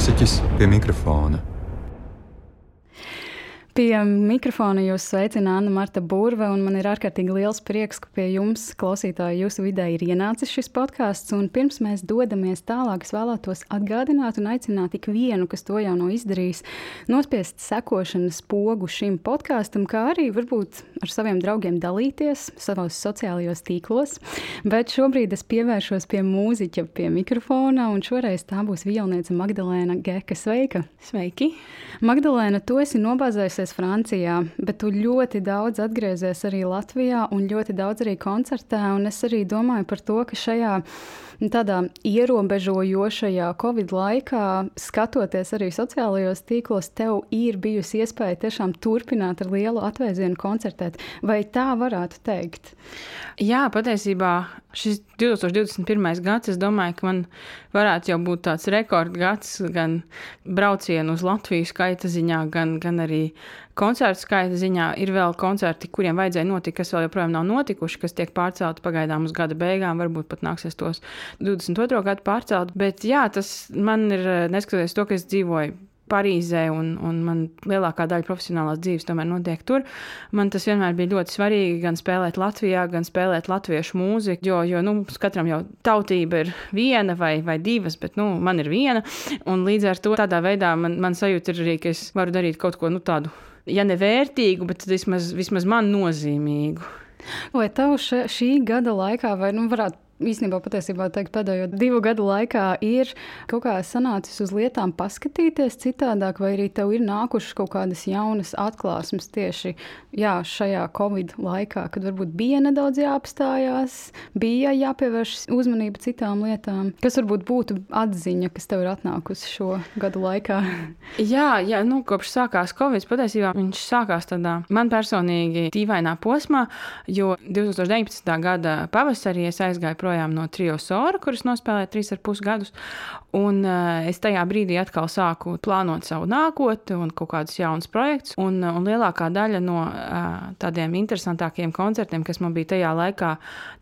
mūziķis pie mikrofona. Pie mikrofona jūs sveicina Anna Marta Burve, un man ir ārkārtīgi liels prieks, ka pie jums, klausītāji, jūsu vidē ir ienācis šis podkāsts. Pirms mēs dodamies tālāk, es vēlētos atgādināt un aicināt ikvienu, kas to jau nav izdarījis, nospiest sekošanas pogu šim podkāstam, kā arī varbūt ar saviem draugiem dalīties savos sociālajos tīklos. Bet šobrīd es pievēršos pie mūziķa, pie mikrofona, un šoreiz tā būs vielniece Magdalēna Geka. Sveika! Sveiki! Magdalēna, tu esi nobāzējusi atgriezies Francijā, bet tu ļoti daudz atgriezies arī Latvijā un ļoti daudz arī koncertē. Es arī domāju par to, ka šajā tādā ierobežojošajā Covid laikā, skatoties arī sociālajos tīklos, tev ir bijusi iespēja tiešām turpināt ar lielu atvēzienu koncertēt. Vai tā varētu teikt? Jā, patiesībā šis 2021. gads, es domāju, ka man varētu jau būt tāds rekordgads gan braucienu uz Latviju skaita ziņā, gan, gan arī koncertu skaita ziņā. Ir vēl koncerti, kuriem vajadzēja notikt, kas vēl joprojām nav notikuši, kas tiek pārcelti pagaidām uz gada beigām. Varbūt pat nāksies tos 22. gadu pārcelt. Bet jā, tas man ir neskatoties to, ka es dzīvoju Parīzē, un, un man lielākā daļa profesionālās dzīves tomēr notiek tur. Man tas vienmēr bija ļoti svarīgi gan spēlēt Latvijā, gan spēlēt latviešu mūziku, jo, jo nu, katram jau tautība ir viena vai, vai divas, bet nu, man ir viena. Un līdz ar to tādā veidā man, man sajūta ir arī, ka es varu darīt kaut ko nu, tādu, ja nevērtīgu, bet vismaz, vismaz man nozīmīgu. Vai tev še, šī gada laikā, vai nu varētu īstenībā patiesībā teikt, pēdējo divu gadu laikā ir kaut kā sanācis uz lietām paskatīties citādāk, vai arī tev ir nākušas kaut kādas jaunas atklāsmes tieši jā, šajā Covid laikā, kad varbūt bija nedaudz jāapstājās, bija jāpievērš uzmanība citām lietām. Kas varbūt būtu atziņa, kas tev ir atnākusi šo gadu laikā? jā, jā nu, kopš sākās Covid, patiesībā viņš sākās tādā man personīgi dīvainā posmā, jo 2019. gada pavasarī es aizgāju prom projām no Trio Sora, kuras nospēlēju trīs ar pus gadus. Un uh, es tajā brīdī atkal sāku plānot savu nākotni un kaut kādus jaunus projektus. Un, uh, un lielākā daļa no uh, tādiem interesantākiem koncertiem, kas man bija tajā laikā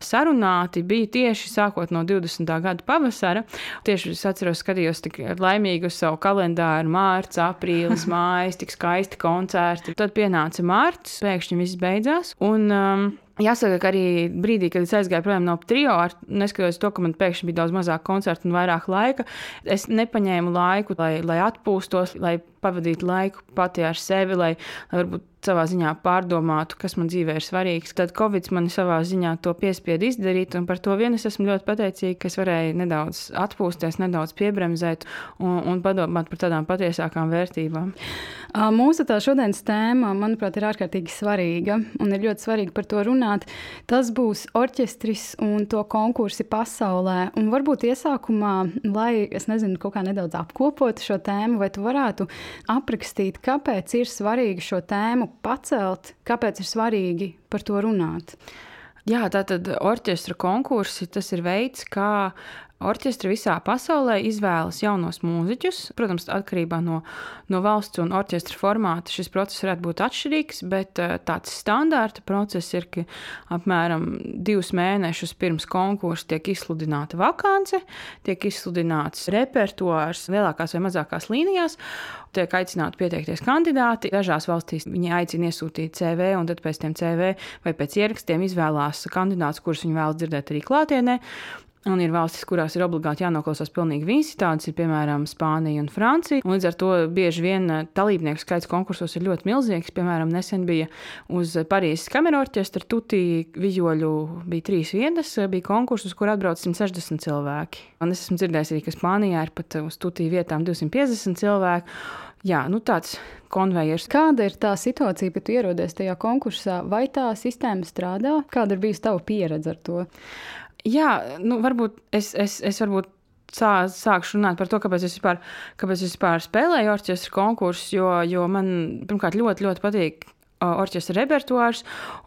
sarunāti, bija tieši sākot no 20. gada pavasara. Tieši es atceros, skatījos tik laimīgi uz savu kalendāru, mārciņu, aprīlis, mājas, tik skaisti koncerti. Tad pienāca mārciņas, pēkšņi viss beidzās. Un, um, Jāsaka, ka arī brīdī, kad es aizgāju prom no trio, neskatoties to, ka man pēkšņi bija daudz mazāk koncertu un vairāk laika, es nepaņēmu laiku, lai, lai atpūstos, lai pavadītu laiku pati ar sevi, lai, lai varbūt savā ziņā pārdomātu, kas man dzīvē ir svarīgs. Tad Covid man savā ziņā to piespieda izdarīt, un par to vien es esmu ļoti pateicīga, ka es varēju nedaudz atpūsties, nedaudz piebremzēt un, un padomāt par tādām patiesākām vērtībām. Mūsu tā šodienas tēma, manuprāt, ir ārkārtīgi svarīga, un ir ļoti svarīgi par to runāt. Tas būs orķestris un to konkursi pasaulē. Un varbūt iesākumā, lai es nezinu, kaut kā nedaudz apkopotu šo tēmu, vai tu varētu aprakstīt, kāpēc ir svarīgi šo tēmu pacelt, kāpēc ir svarīgi par to runāt. Jā, tātad orķestra konkursi tas ir veids, kā Orķestri visā pasaulē izvēlas jaunos mūziķus. Protams, atkarībā no, no valsts un orķestra formāta šis process varētu būt atšķirīgs, bet eh, tāds standarta process ir, ka apmēram divus mēnešus pirms konkursa tiek izsludināta vakance, tiek izsludināts repertuārs lielākās vai mazākās līnijās, tiek aicināti pieteikties kandidāti. Dažās valstīs viņi aicina iesūtīt CV, un tad pēc tam CV vai pēc ierakstiem izvēlās kandidātus, kurus viņi vēlas dzirdēt arī klātienē. Un ir valstis, kurās ir obligāti jānoklausās pilnīgi visi. Tādas ir piemēram Spānija un Francija. Un līdz ar to bieži vien eh, dalībnieku skaits konkursos ir ļoti milzīgs. Piemēram, nesen bija uz Parīzes kameru orķestra tutī vijoļu bija trīs vietas, bija konkursus, kur atbrauc 160 cilvēki. Un es esmu dzirdējis arī, ka Spānijā ir pat uz tutī vietām 250 cilvēku. Jā, nu tāds konvejers. Kāda ir tā situācija, kad ierodies tajā konkursā? Vai tā sistēma strādā? Kāda ir bijusi tava pieredze ar to? Jā, nu, varbūt es, es, es varbūt sā, sākšu runāt par to, kāpēc es vispār, kāpēc es vispār spēlēju orķestra konkursus, jo, jo man pirmkārt ļoti, ļoti patīk orķestra repertuārs,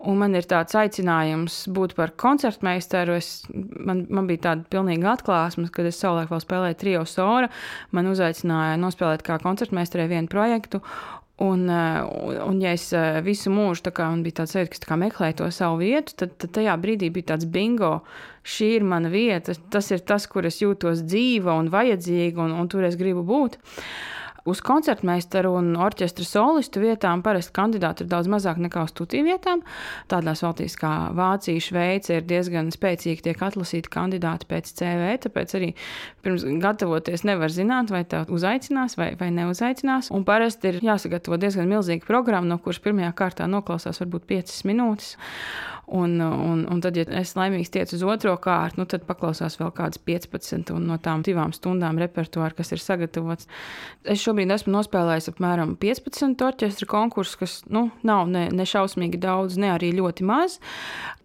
un man ir tāds aicinājums būt par koncertmeistaru. Es, man, man bija tāda pilnīga atklāsme, kad es savulaik vēl spēlēju trio sora. Man uzaicināja nospēlēt kā koncertmeistarē vienu projektu, Un, un, un, ja es visu mūžu kā, biju tāds sajūta, ka meklēju to savu vietu, tad, tad tajā brīdī bija tāds bingo. Šī ir mana vieta, tas ir tas, kur es jūtos dzīva un vajadzīga, un, un tur es gribu būt. Uz koncertmeistaru un orķestra solistu vietām parasti kandidāti ir daudz mazāk nekā uz tutī vietām. Tādās valstīs kā Vācija, Šveice ir diezgan spēcīgi tiek atlasīti kandidāti pēc CV, tāpēc arī pirms gatavoties nevar zināt, vai tā uzaicinās vai, vai neuzaicinās. Un parasti ir jāsagatavo diezgan milzīga programma, no kuras pirmajā kārtā noklausās varbūt 5 minūtes. Un, un, un tad, ja es laimīgs tiec uz otro kārtu, nu, tad paklausās vēl kādas 15 no tām divām stundām repertuāra, kas ir sagatavots. Es šobrīd esmu nospēlējis apmēram 15 orķestra konkursus, kas nu, nav ne, ne šausmīgi daudz, ne arī ļoti maz.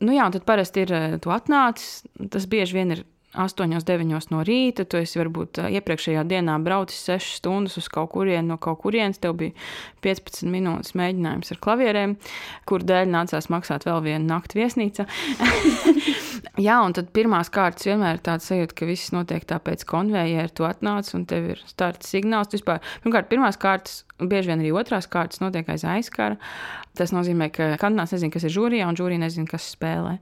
Nu, jā, tad parasti ir eh, tu atnācis. Tas bieži vien ir 8, 9 no rīta. Tu esi varbūt iepriekšējā dienā braucis 6 stundas uz kaut kurienu, no kaut kurienes. Tev bija 15 minūtes mēģinājums ar klavierēm, kur dēļ nācās maksāt vēl vienu nakti viesnīcā. Jā, un tad pirmās kārtas vienmēr ir tāds sajūta, ka viss notiek tā pēc konveijera. Tu atnāc un tev ir starta signāls. Vispār, pirmkārt, pirmās kārtas, bieži vien arī otrās kārtas notiek aiz aizkara. Tas nozīmē, ka kandidāts nezina, kas ir žūrijā, un žūrija nezina, kas spēlē.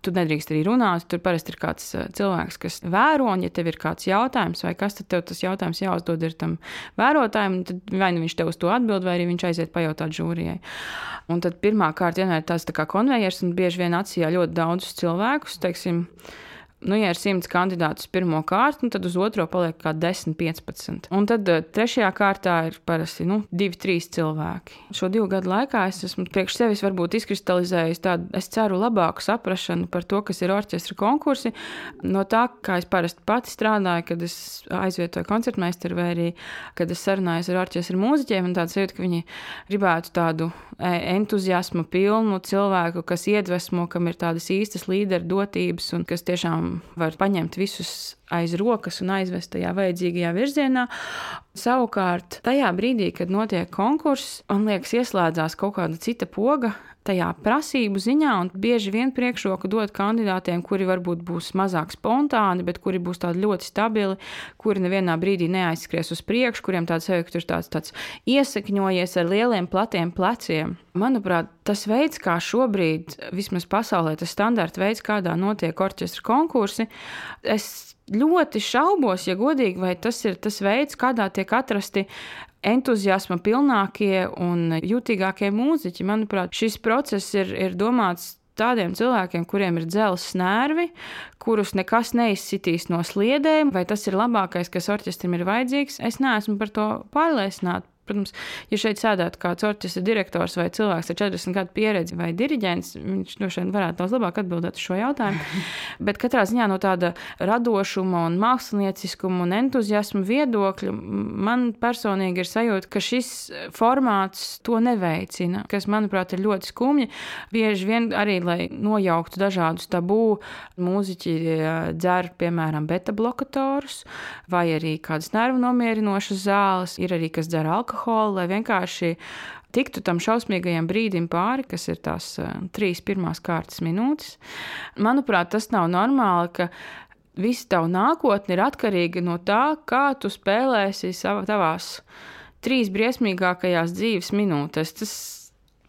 Tu nedrīkst arī runāt. Tur parasti ir kāds eh, cilvēks, kas vēro, un, ja tev ir kāds jautājums, vai kas tad tev tas jautājums jāuzdod ir tam vērotājam, tad vai nu viņš tev uz to atbild, vai arī viņš aiziet pajautāt žūrijai. Un tad pirmā kārta vienmēr ir tāds tā kā konvejers, un bieži vien atsijā ļoti daudzus cilvēkus. Teiksim, nu, ja ir 100 kandidāti uz pirmo kārtu, nu, tad uz otro paliek kā 10, 15. Un tad uh, trešajā kārtā ir parasti nu, 2, 3 cilvēki. Šo divu gadu laikā es esmu priekš sevis varbūt izkristalizējis tādu, es ceru, labāku saprāšanu par to, kas ir orķestra konkursi. No tā, kā es parasti pati strādāju, kad es aizvietoju koncertmeistaru vai arī kad es sarunājos ar orķestra mūziķiem, un tāds jūtas, ka viņi gribētu tādu e, entuziasmu pilnu cilvēku, kas iedvesmo, kam ir tādas īstas līderu dotības un kas tiešām var paņemt visus aiz rokas un aizvest tajā vajadzīgajā virzienā. Savukārt, tajā brīdī, kad notiek konkurss, man liekas, ieslēdzās kaut kāda cita poga. Tajā prasību ziņā, un bieži vien priekšroku dot kandidātiem, kuri varbūt būs mazāk spontāni, bet kuri būs tādi ļoti stabili, kuri nevienā brīdī neaizskries uz priekšu, kuriem tāds sajūta ir tāds, tāds iesakņojies ar lieliem, platiem pleciem. Manuprāt, tas veids, kā šobrīd, vismaz pasaulē, tas standarta veids, kādā notiek orķestra konkursi, es ļoti šaubos, ja godīgi, vai tas ir tas veids, kādā tiek atrasti entuziasma pilnākie un jutīgākie mūziķi. Manuprāt, šis process ir, ir domāts tādiem cilvēkiem, kuriem ir dzelzs nervi, kurus nekas neizsitīs no sliedēm, vai tas ir labākais, kas orķestram ir vajadzīgs. Es neesmu par to pārliecināta. Protams, ja šeit sēdētu kāds orķestra direktors vai cilvēks ar 40 gadu pieredzi vai diriģents, viņš droši vien varētu daudz labāk atbildēt uz šo jautājumu. Bet katrā ziņā no tāda radošuma, un mākslinieciskuma un entuziasma viedokļa man personīgi ir sajūta, ka šis formāts to neveicina, kas, manuprāt, ir ļoti skumji. Bieži vien arī, lai nojauktu dažādus tabū, mūziķi eh, dzer, piemēram, beta blokatorus vai arī kādas nervu nomierinošas zāles. Ir arī kas dzer alkoholu alkoholu, lai vienkārši tiktu tam šausmīgajam brīdim pāri, kas ir tās uh, trīs pirmās kārtas minūtes. Manuprāt, tas nav normāli, ka visa tava nākotne ir atkarīga no tā, kā tu spēlēsi savā tavās trīs briesmīgākajās dzīves minūtēs. Tas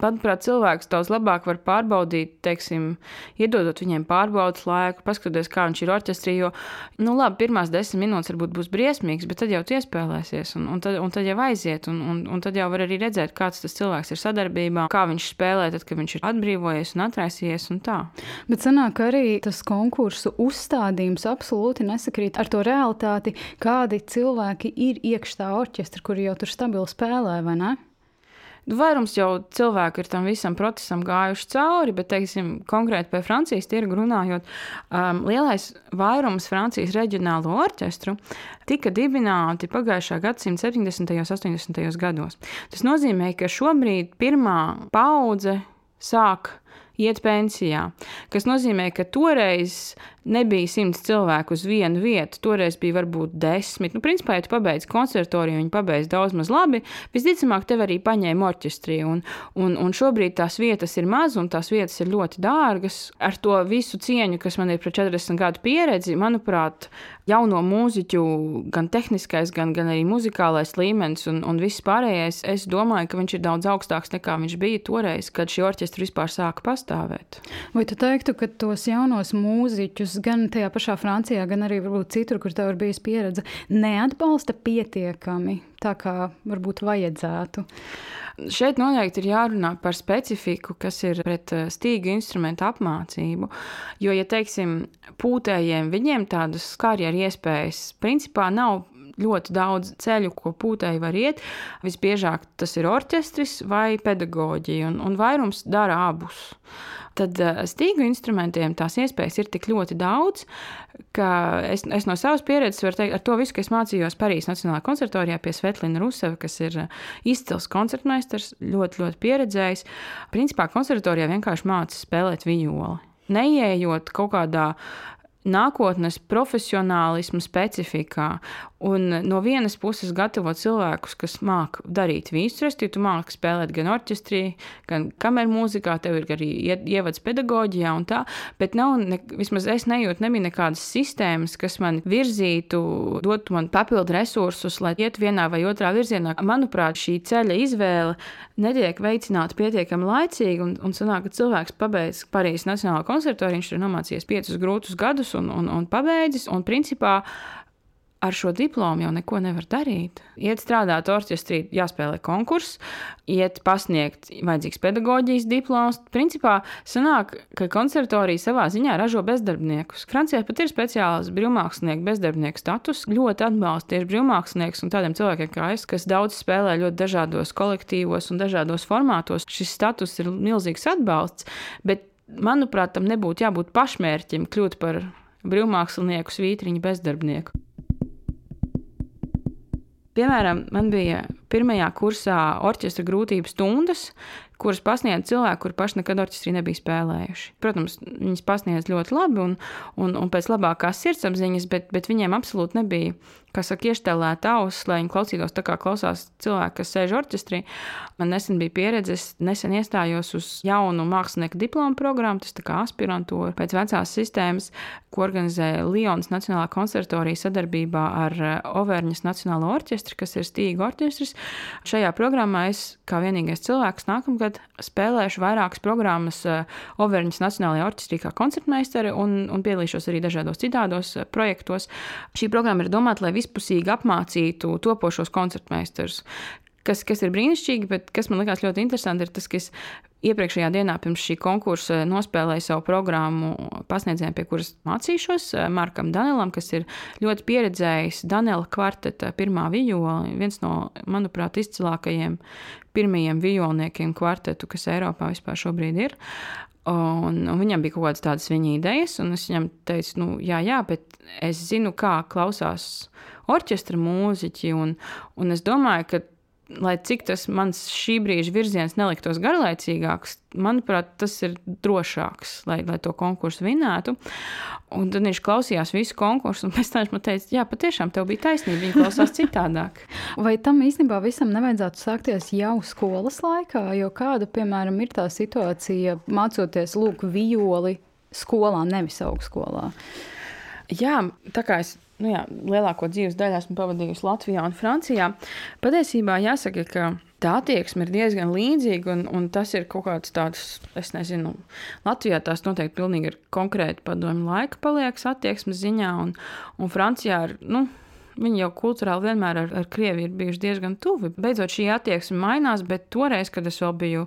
Manuprāt, cilvēks daudz labāk var pārbaudīt, teiksim, iedodot viņiem pārbaudas laiku, paskatoties, kā viņš ir orķestrī. Jo, nu, labi, pirmās desmit minūtes varbūt būs briesmīgas, bet tad jau iespēlēsies, un, un, tad, un tad jau aiziet, un, un, un tad jau var arī redzēt, kāds tas cilvēks ir sadarbībā, kā viņš spēlē, tad, kad viņš ir atbrīvojies un atraisījies un tā. Bet sanāk arī tas konkursu uzstādījums absolūti nesakrīt ar to realitāti, kādi cilvēki ir iekšā orķestra, kuri jau tur stabili spēlē, vai ne? Nu, vairums jau cilvēku ir tam visam procesam gājuši cauri, bet, teiksim, konkrēti pie Francijas tirgu runājot, um, lielais vairums Francijas reģionālo orķestru tika dibināti pagājušā gadsimta 70. un 80. gados. Tas nozīmē, ka šobrīd pirmā paudze sāk iet pensijā. Tas nozīmē, ka toreiz nebija simts cilvēku uz vienu vietu. Toreiz bija varbūt desmit. Nu, principā, ja tu pabeidz konservatoriju, viņi pabeidz daudz maz labi, visticamāk, tev arī paņēma orķestrī. Un, un, un šobrīd tās vietas ir maz, un tās vietas ir ļoti dārgas. Ar to visu cieņu, kas man ir pret 40 gadu pieredzi, manuprāt, jauno mūziķu, gan tehniskais, gan, gan arī muzikālais līmenis un, un viss pārējais, es domāju, ka viņš ir daudz augstāks nekā viņš bija toreiz, kad šī orķestra vispār sāka pastāvēt. Vai tu teiktu, ka tos jaunos mūziķus gan tajā pašā Francijā, gan arī citur, kur tev ir bijusi pieredze, neatbalsta pietiekami tā, kā varbūt vajadzētu? Šeit noteikti ir jārunā par specifiku, kas ir pret eh, stīgu instrumentu apmācību. Jo, ja teiksim, pūtējiem viņiem tādas karjeras iespējas principā nav ļoti daudz ceļu, ko pūtēji var iet. Visbiežāk tas ir orķestris vai pedagoģija, un, un vairums dara abus tad eh, stīgu instrumentiem tās iespējas ir tik ļoti daudz, ka es, es no savas pieredzes varu teikt, ar to visu, ka es mācījos Parīzes Nacionālajā konservatorijā pie Svetlina Ruseva, kas ir eh, izcils koncertmeistars, ļoti, ļoti pieredzējis. Principā konservatorijā vienkārši mācās spēlēt violi. Neieejot kaut kādā nākotnes profesionālismu specifikā. Un no vienas puses gatavot cilvēkus, kas māca darīt visu, respektīvi, tu māki spēlēt gan orķestrī, gan kameru mūzikā, tev ir arī ievads pedagoģijā un tā, bet nav, ne, vismaz es nejūtu, nebija nekādas sistēmas, kas man virzītu, dotu man papildu resursus, lai iet vienā vai otrā virzienā. Manuprāt, šī ceļa izvēle netiek veicināta pietiekami laicīgi, un, un sanāk, ka cilvēks pabeidz Parīzes Nacionālā konservatoriju, viņš ir nomācījies piecus grūtus gadus un, un, un pabeidzis, un principā ar šo diplomu jau neko nevar darīt. Iet strādāt orķestrī, jāspēlē konkurss, iet pasniegt vajadzīgs pedagoģijas diploms. Principā sanāk, ka konservatorija savā ziņā ražo bezdarbniekus. Francijā pat ir speciāls brīvmākslinieku bezdarbnieku status. Ļoti atbalsta tieši brīvmākslinieks un tādiem cilvēkiem kā es, kas daudz spēlē ļoti dažādos kolektīvos un dažādos formātos. Šis status ir milzīgs atbalsts, bet manuprāt, tam nebūtu jābūt pašmērķim kļūt par brīvmākslinieku svītriņu bezdarbnieku. Piemēram, man bija pirmajā kursā orķestra grūtības stundas, kuras pasniedz cilvēki, kuri paši nekad orķestrī nebija spēlējuši. Protams, viņas pasniedz ļoti labi un, un, un pēc labākās sirdsapziņas, bet, bet viņiem absolūti nebija, kā saka, ieštelēta auss, lai viņi klausītos tā, kā klausās cilvēki, kas sēž orķestrī. Man nesen bija pieredze, es nesen iestājos uz jaunu mākslinieku diplomu programmu, tas kā aspirantūra pēc vecās sistēmas, ko organizē Lionas Nacionālā konservatorija sadarbībā ar eh, Overņas Nacionālo orķestri, kas ir stīga orķestris. Šajā programmā es kā vienīgais cilvēks nākamgad spēlēšu vairākas programmas eh, Overņas Nacionālajā orķestrī kā koncertmeistare un, un piedalīšos arī dažādos citādos eh, projektos. Šī programma ir domāta, lai vispusīgi apmācītu topošos koncertmeistarus. Kas, kas ir brīnišķīgi, bet kas man likās ļoti interesanti, ir tas, ka es iepriekšējā dienā pirms šī konkursa nospēlēju savu programmu pasniedzējiem, pie kuras mācīšos, eh, Markam Danelam, kas ir ļoti pieredzējis Danela kvarteta pirmā vijola, viens no, manuprāt, izcilākajiem pirmajiem vijolniekiem kvartetu, kas Eiropā vispār šobrīd ir. Un, un viņam bija kaut kādas tādas viņa idejas, un es viņam teicu, nu, jā, jā, bet es zinu, kā klausās orķestra mūziķi, un, un es domāju, ka lai cik tas mans šī brīža virziens neliktos garlaicīgāks, manuprāt, tas ir drošāks, lai, lai to konkursu vinētu. Un tad viņš klausījās visu konkursu, un pēc tam viņš man teica, jā, patiešām tev bija taisnība, viņi klausās citādāk. Vai tam īstenībā visam nevajadzētu sākties jau skolas laikā? Jo kāda, piemēram, ir tā situācija mācoties lūk violi skolā, nevis augstskolā? Jā, tā kā es nu jā, lielāko dzīves daļu esmu pavadījusi Latvijā un Francijā. Patiesībā jāsaka, ka tā attieksme ir diezgan līdzīga, un, un tas ir kaut kāds tāds, es nezinu, Latvijā tās noteikti pilnīgi ir konkrēti padomju laika paliekas attieksmes ziņā, un, un Francijā ir, nu, Viņi jau kultūrāli vienmēr ar, ar Krieviju ir bijuši diezgan tuvi. Beidzot, šī attieksme mainās, bet toreiz, kad es vēl biju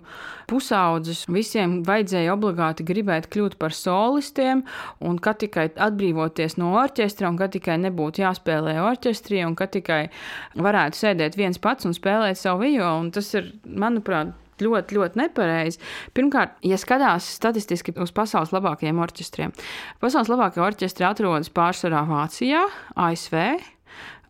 pusaudzis, visiem vajadzēja obligāti gribēt kļūt par solistiem, un kad tikai atbrīvoties no orķestra, un kad tikai nebūtu jāspēlē orķestrī, un kad tikai varētu sēdēt viens pats un spēlēt savu violu. Tas ir, manuprāt, ļoti, ļoti nepareizi. Pirmkārt, ja skatās statistiski uz pasaules labākajiem orķestriem, pasaules labākie orķestri atrodas pārsvarā Vācijā, ASV,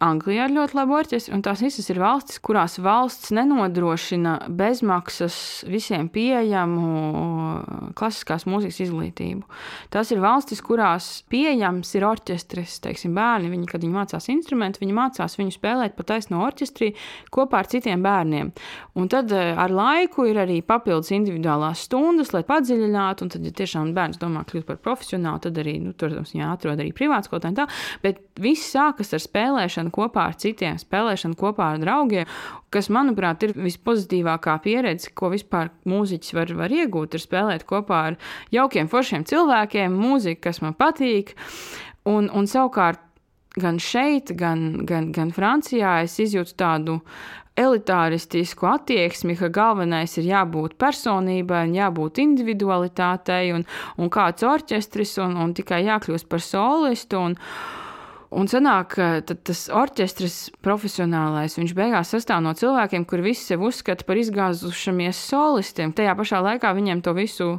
Anglijā ir ļoti labi orķestri, un tās visas ir valstis, kurās valsts nenodrošina bezmaksas visiem pieejamu klasiskās mūzikas izglītību. Tas ir valstis, kurās pieejams ir orķestris, teiksim, bērni. Viņi, kad viņi mācās instrumentu, viņi mācās viņu spēlēt pa taisno orķestrī kopā ar citiem bērniem. Un tad eh, ar laiku ir arī papildus individuālās stundas, lai padziļinātu. Un tad, ja tiešām bērns domā kļūt par profesionāli, tad arī, nu, protams, jāatrod arī privāts kaut kā tā. Bet viss sākas ar spēlēšanu kopā ar citiem, spēlēšanu kopā ar draugiem, kas, manuprāt, ir vispozitīvākā pieredze, ko vispār mūziķis var, var iegūt, ir spēlēt kopā ar jaukiem, foršiem cilvēkiem, mūziku, kas man patīk. Un, un savukārt, gan šeit, gan, gan, gan Francijā es izjūtu tādu elitāristisku attieksmi, ka galvenais ir jābūt personībai, jābūt individualitātei un, un kāds orķestris un, un tikai jākļūst par solistu. Un, Un sanāk, ka tas orķestris profesionālais, viņš beigās sastāv no cilvēkiem, kuri visi sev uzskata par izgāzušamies solistiem. Tajā pašā laikā viņiem to visu,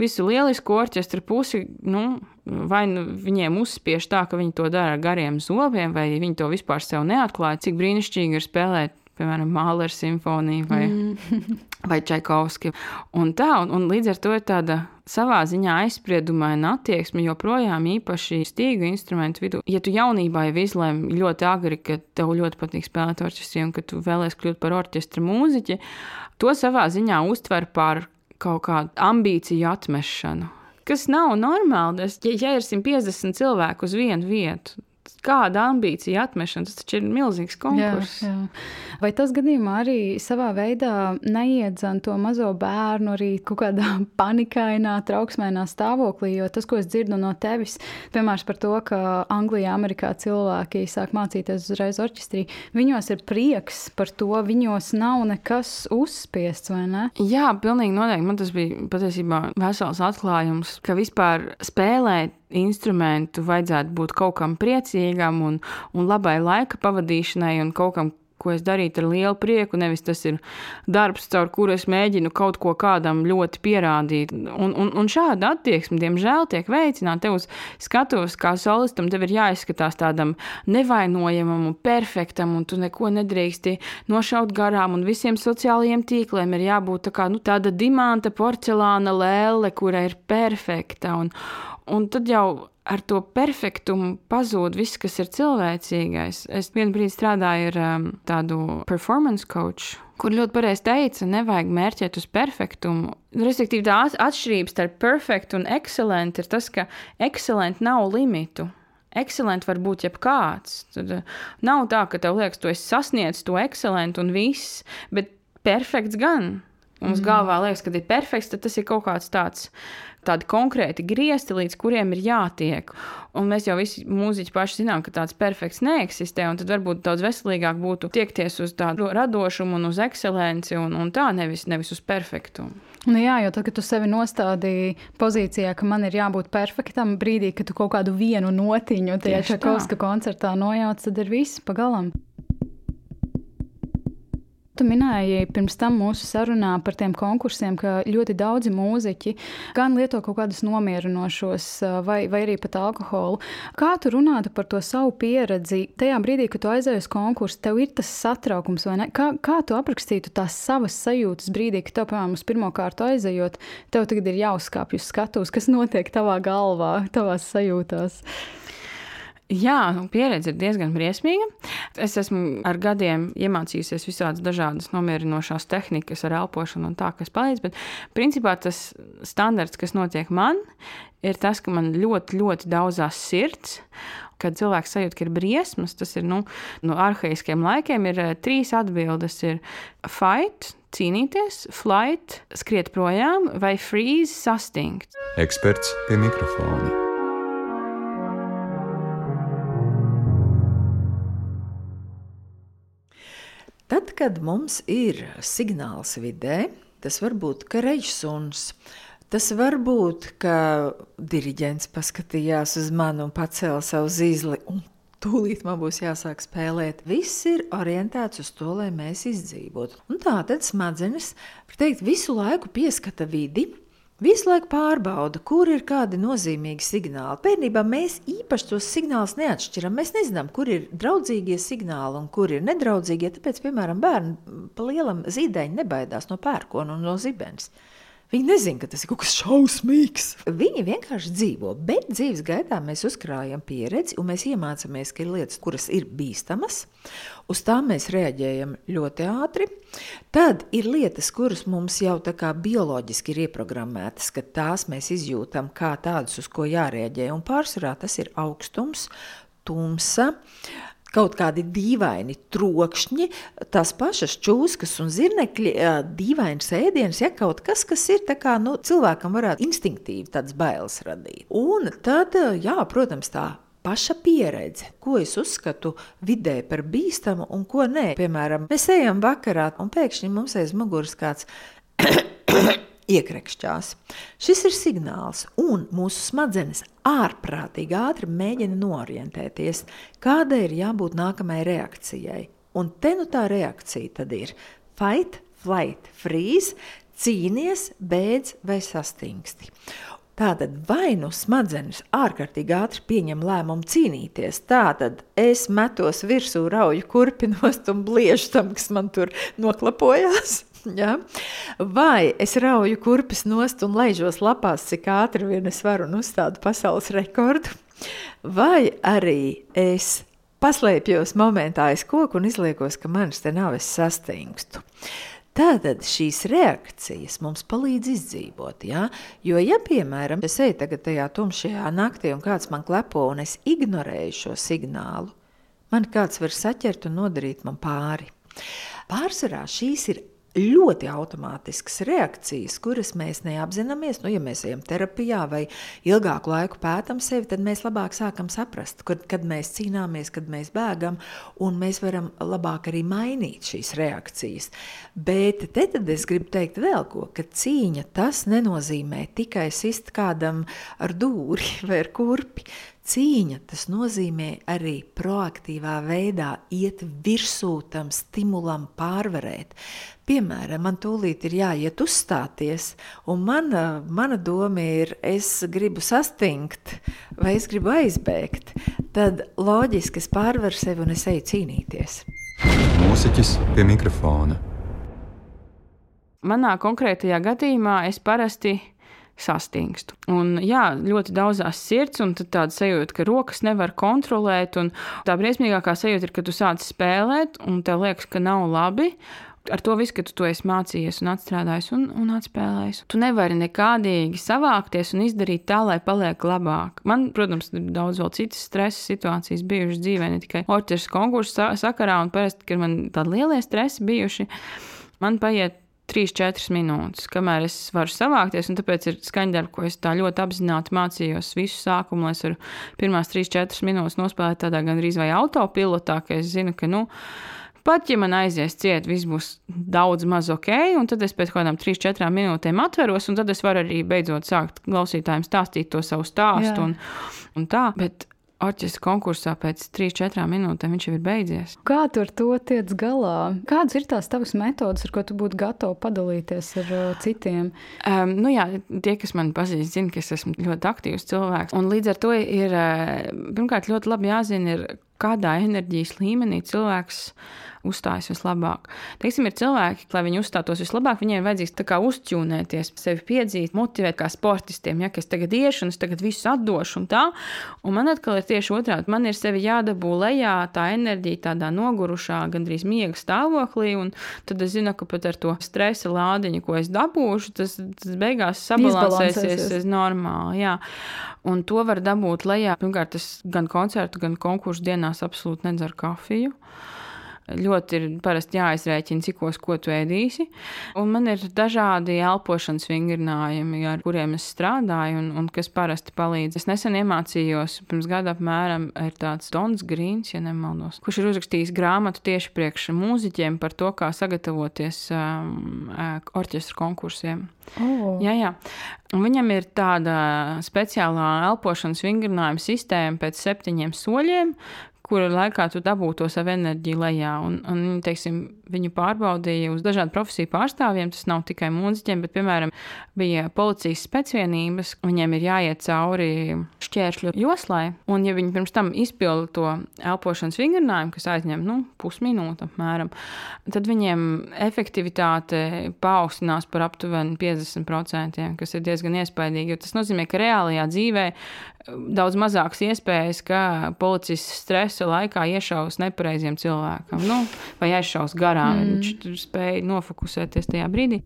visu lielisku orķestra pusi, nu, vai nu viņiem uzspiež tā, ka viņi to dara ar gariem zobiem, vai viņi to vispār sev neatklāja, cik brīnišķīgi ir spēlēt piemēram, Mālera simfonija vai, mm. vai Čaikovski. Un tā, un, un līdz ar to ir tāda savā ziņā aizspriedumaina attieksme joprojām īpaši stīgu instrumentu vidū. Ja tu jaunībā jau izlēmi ļoti agri, ka tev ļoti patīk spēlēt orķestrī un ka tu vēlēsies kļūt par orķestra mūziķi, to savā ziņā uztver par kaut kādu ambīciju atmešanu. Kas nav normāli. Ja, ja ir 150 cilvēku uz vienu vietu, kāda ambīcija atmešana, tas taču ir milzīgs konkurss. Jā, jā. Vai tas gadījumā arī savā veidā neiedzan to mazo bērnu arī kaut kādā panikainā, trauksmēnā stāvoklī? Jo tas, ko es dzirdu no tevis, piemēram, par to, ka Anglijā, Amerikā cilvēki sāk mācīties uzreiz orķestrī, viņos ir prieks par to, viņos nav nekas uzspiests, vai ne? Jā, pilnīgi noteikti. Man tas bija patiesībā vesels atklājums, ka vispār spēlēt instrumentu vajadzētu būt kaut kam priecīgam un, un labai laika pavadīšanai un kaut kam, ko es darītu ar lielu prieku. Nevis tas ir darbs, caur kuru es mēģinu kaut ko kādam ļoti pierādīt. Un, un, un šāda attieksme, diemžēl, tiek veicināta. Tev uz skatuves, kā solistam, tev ir jāizskatās tādam nevainojamam un perfektam, un tu neko nedrīksti nošaut garām. Un visiem sociālajiem tīkliem ir jābūt tā kā, nu, tāda dimanta porcelāna lēle, kura ir perfekta. Un, Un tad jau ar to perfektumu pazūd viss, kas ir cilvēcīgais. Es vienu brīdi strādāju ar um, tādu performance coach, kur ļoti pareizi teica, nevajag mērķēt uz perfektumu. Respektīvi, tā atšķirība starp perfektu un excelentu ir tas, ka excelentu nav limitu. Excelents var būt jebkāds. Tad uh, nav tā, ka tev liekas, tu esi sasniedzis to excelentu un viss, bet perfekts gan. Mums mm. galvā liekas, ka ir perfekts, tad tas ir kaut kāds tāds tādi konkrēti griezti, līdz kuriem ir jātiek. Un mēs jau visi mūziķi paši zinām, ka tāds perfekts neeksistē, un tad varbūt daudz veselīgāk būtu tiekties uz tādu radošumu un uz ekscelenci, un, un tā nevis, nevis uz perfektumu. Nu jā, jo tad, kad tu sevi nostādīji pozīcijā, ka man ir jābūt perfektam, brīdī, kad tu kaut kādu vienu notiņu tajā Čakovska koncertā nojauc, tad ir viss pagalam. Tu minēji pirms tam mūsu sarunā par tiem konkursiem, ka ļoti daudzi mūziķi gan lieto kaut kādus nomierinošos, vai, vai arī pat alkoholu. Kā tu runātu par to savu pieredzi tajā brīdī, kad tu aizēji uz konkursu, tev ir tas satraukums, vai ne? Kā, kā tu aprakstītu tās savas sajūtas brīdī, kad tev, piemēram, uz pirmo kārtu aizejot, tev tagad ir jāuzkāpj uz skatuves, kas notiek tavā galvā, tavās sajūtās? Jā, pieredze ir diezgan briesmīga. Es esmu ar gadiem iemācījusies visādas dažādas nomierinošās tehnikas ar elpošanu un tā, kas palīdz. Bet principā tas standarts, kas notiek man, ir tas, ka man ļoti, ļoti daudzās sirds. Kad cilvēks sajūt, ka ir briesmas, tas ir nu, no arhāiskiem laikiem, ir uh, trīs atbildes. Ir fight, cīnīties, flight, skriet projām vai freeze, sastingt. Eksperts pie mikrofona. Tad, kad mums ir signāls vidē, tas var būt režisors. Tas var būt, ka diriģents paskatījās uz mani un pacēla savu zīli, un tūlīt man būs jāsāk spēlēt. Viss ir orientēts uz to, lai mēs izdzīvotu. Un tā tad smadzenes teikt, visu laiku pieskata vidi, Visu laiku pārbauda, kur ir kādi nozīmīgi signāli. Bērnībā mēs īpaši tos signālus neatšķiram. Mēs nezinām, kur ir draudzīgie signāli un kur ir nedraudzīgie. Tāpēc, piemēram, bērni pa lielam zīdaiņam nebaidās no pērkona un no zibens. Viņi nezina, ka tas ir kaut kas šausmīgs. Viņi vienkārši dzīvo, bet dzīves gaitā mēs uzkrājam pieredzi un mēs iemācāmies, ka ir lietas, kuras ir bīstamas. Uz tām mēs reaģējam ļoti ātri. Tad ir lietas, kuras mums jau tā kā bioloģiski ir ieprogrammētas, ka tās mēs izjūtam kā tādas, uz ko jārēģē. Un pārsvarā tas ir augstums, tumsa, kaut kādi dīvaini trokšņi, tās pašas čūskas un zirnekļi, dīvainas ēdienas, ja kaut kas, kas ir kā, nu, cilvēkam varētu instinktīvi tādas bailes radīt. Un tad, jā, protams, tā paša pieredze, ko es uzskatu vidē par bīstamu un ko nē. Piemēram, mēs ejam vakarā un pēkšņi mums aiz muguras kāds iekrekšķās. Šis ir signāls, un mūsu smadzenes ārprātīgi ātri mēģina norientēties, kādai ir jābūt nākamajai reakcijai. Un te nu tā reakcija tad ir fight, flight, freeze, cīnies, beidz vai sastingsti. Tātad vai nu smadzenes ārkārtīgi ātri pieņem lēmumu cīnīties, tātad es metos virsū, rauju kurpinos un bliežu tam, kas man tur noklapojās. Ja? Vai es rauju kurpes nost un laižos lapās, cik ātri vien es varu un uzstādu pasaules rekordu, vai arī es paslēpjos momentā aiz koku un izliekos, ka manis te nav, es sastingstu. Tātad šīs reakcijas mums palīdz izdzīvot. Ja? Jo, ja, piemēram, es eju tagad tajā tumšajā naktī un kāds man klepo un es ignorēju šo signālu, man kāds var saķert un nodarīt man pāri. Pārsvarā šīs ir ļoti automātiskas reakcijas, kuras mēs neapzināmies. Nu, ja mēs ejam terapijā vai ilgāku laiku pētām sevi, tad mēs labāk sākam saprast, kad, kad mēs cīnāmies, kad mēs bēgam, un mēs varam labāk arī mainīt šīs reakcijas. Bet te tad es gribu teikt vēl ko, ka cīņa tas nenozīmē tikai sist kādam ar dūri vai ar kurpi. Cīņa tas nozīmē arī proaktīvā veidā iet virsū tam stimulam pārvarēt. Piemēram, man tūlīt ir jāiet uzstāties, un mana, mana doma ir, es gribu sastingt, vai es gribu aizbēgt. Tad loģiski es pārvaru sevi un es eju cīnīties. Mūziķis pie mikrofona. Manā konkrētajā gadījumā es parasti sastingstu. Un, jā, ļoti daudzās sirds, un tāda sajūta, ka rokas nevar kontrolēt. Tā briesmīgākā sajūta ir, ka tu sāc spēlēt, un tev liekas, ka nav labi. Ar to visu, ka tu to esi mācījies, un atstrādājis un, un atspēlējis. Tu nevari nekādīgi savākties un izdarīt tā, lai paliek labāk. Man, protams, ir daudz vēl citas stresa situācijas bijušas dzīvē, ne tikai orķestras konkursu sakarā, un parasti, kad man tādi lielie stresi bijuši, man paiet 3-4 minūtes, kamēr es varu savākties. Tāpēc ir skaņdarbi, ko es tā ļoti apzināti mācījos visu sākumu, lai es varu pirmās 3-4 minūtes nospēlēt tādā gandrīz vai autopilotā, ka es zinu, ka, nu, pat ja man aizies ciet, viss būs daudz maz ok, un tad es pēc kaut kādām 3-4 minūtēm atveros, un tad es varu arī beidzot sākt klausītājiem stāstīt to savu stāstu. Jā. Un, un tā, bet orķestra konkursā pēc 3-4 minūtēm viņš jau ir beidzies. Kā tu ar to tiec galā? Kādas ir tās tavas metodas, ar ko tu būtu gatava padalīties ar uh, citiem? Um, nu jā, tie, kas man pazīst, zina, ka es esmu ļoti aktīvs cilvēks. Un līdz ar to ir uh, pirmkārt ļoti labi jāzina, ir, kādā enerģijas līmenī cilvēks uzstājas vislabāk. Teiksim, ir cilvēki, lai viņi uzstātos vislabāk, viņiem ir vajadzīgs uzķūnēties, sevi piedzīt, motivēt kā sportistiem. Ja, es tagad iešu un es tagad visu atdošu un tā. Un man atkal ir tieši otrādi. Man ir sevi jādabū lejā, tā enerģija tādā nogurušā, gandrīz miega stāvoklī. Tad es zinu, ka pat ar to stresa lādiņu, ko es dabūšu, tas, tas beigās sabalansēsies normāli. Jā. Un to var dabūt lejā. Pirmkārt, es gan koncertu, gan konkursu dienās absolūti nedzeru kafiju. Ļoti ir parasti jāizrēķina, cikos ko tu ēdīsi. Un man ir dažādi elpošanas vingrinājumi, ar kuriem es strādāju, un, un kas parasti palīdz. Es nesen iemācījos, pirms gada apmēram, ir tāds Dons Grīns, ja nemaldos, kurš ir uzrakstījis grāmatu tieši priekš mūziķiem par to, kā sagatavoties um, orķestra konkursiem. Oh. Jā, jā. Un viņam ir tāda speciālā elpošanas vingrinājuma sistēma pēc septiņiem soļiem, kura laikā tu dabū to savu enerģiju lejā. Un, un, teiksim, viņu pārbaudīja uz dažādu profesiju pārstāvjiem. Tas nav tikai mūziķiem, bet, piemēram, bija policijas spēcvienības. Viņiem ir jāiet cauri šķēršļu joslai, un, ja viņi pirms tam izpilda to elpošanas vingrinājumu, kas aizņem nu, pusminūti apmēram, tad viņiem efektivitāte paaugstinās par aptuveni 50%, kas ir diezgan iespaidīgi. Tas nozīmē, ka reālajā dzīvē daudz mazākas iespējas, ka policists stresa laikā iešaus nepareiziem cilvēkam, nu, vai aizšaus garām. Mm. Viņš spēja nofokusēties tajā brīdī.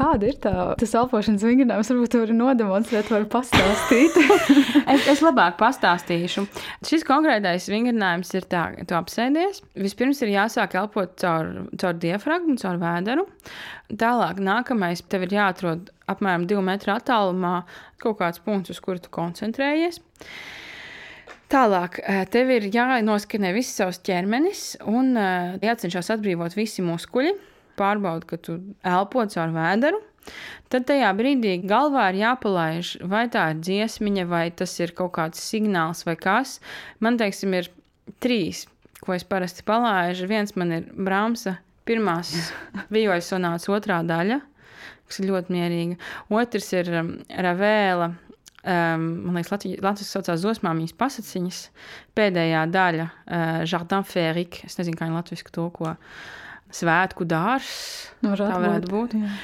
Kāda ir tā, tas elpošanas vingrinājums? Varbūt jūs varat nodemonstrēt, vai pastāstīt. es, es labāk pastāstīšu. Šis konkrētais vingrinājums ir tā, ka tu apsēdies. Vispirms ir jāsāk elpot caur, caur diafragmu, caur vēderu. Tālāk, nākamais, tev ir jāatrod apmēram divu metru attālumā kaut kāds punkts, uz kuru tu koncentrējies. Tālāk, eh, tev ir jānoskanē viss savs ķermenis un eh, jācenšas atbrīvot visi muskuļi pārbaudi, ka tu elpo caur vēderu. Tad tajā brīdī galvā ir jāpalaiž, vai tā ir dziesmiņa, vai tas ir kaut kāds signāls, vai kas. Man teiksim, ir trīs, ko es parasti palaižu. Viens man ir Brāmsa pirmās vijoļu sonāts otrā daļa, kas ir ļoti mierīga. Otrs ir um, Ravēla. Um, man liekas, Latvijas saucās Zosmāmiņas pasaciņas. Pēdējā daļa, uh, Jardin Fērik, es nezinu, kā viņa latviešu to ko. Uh, svētku dārzs. No, tā varētu būt. Jā.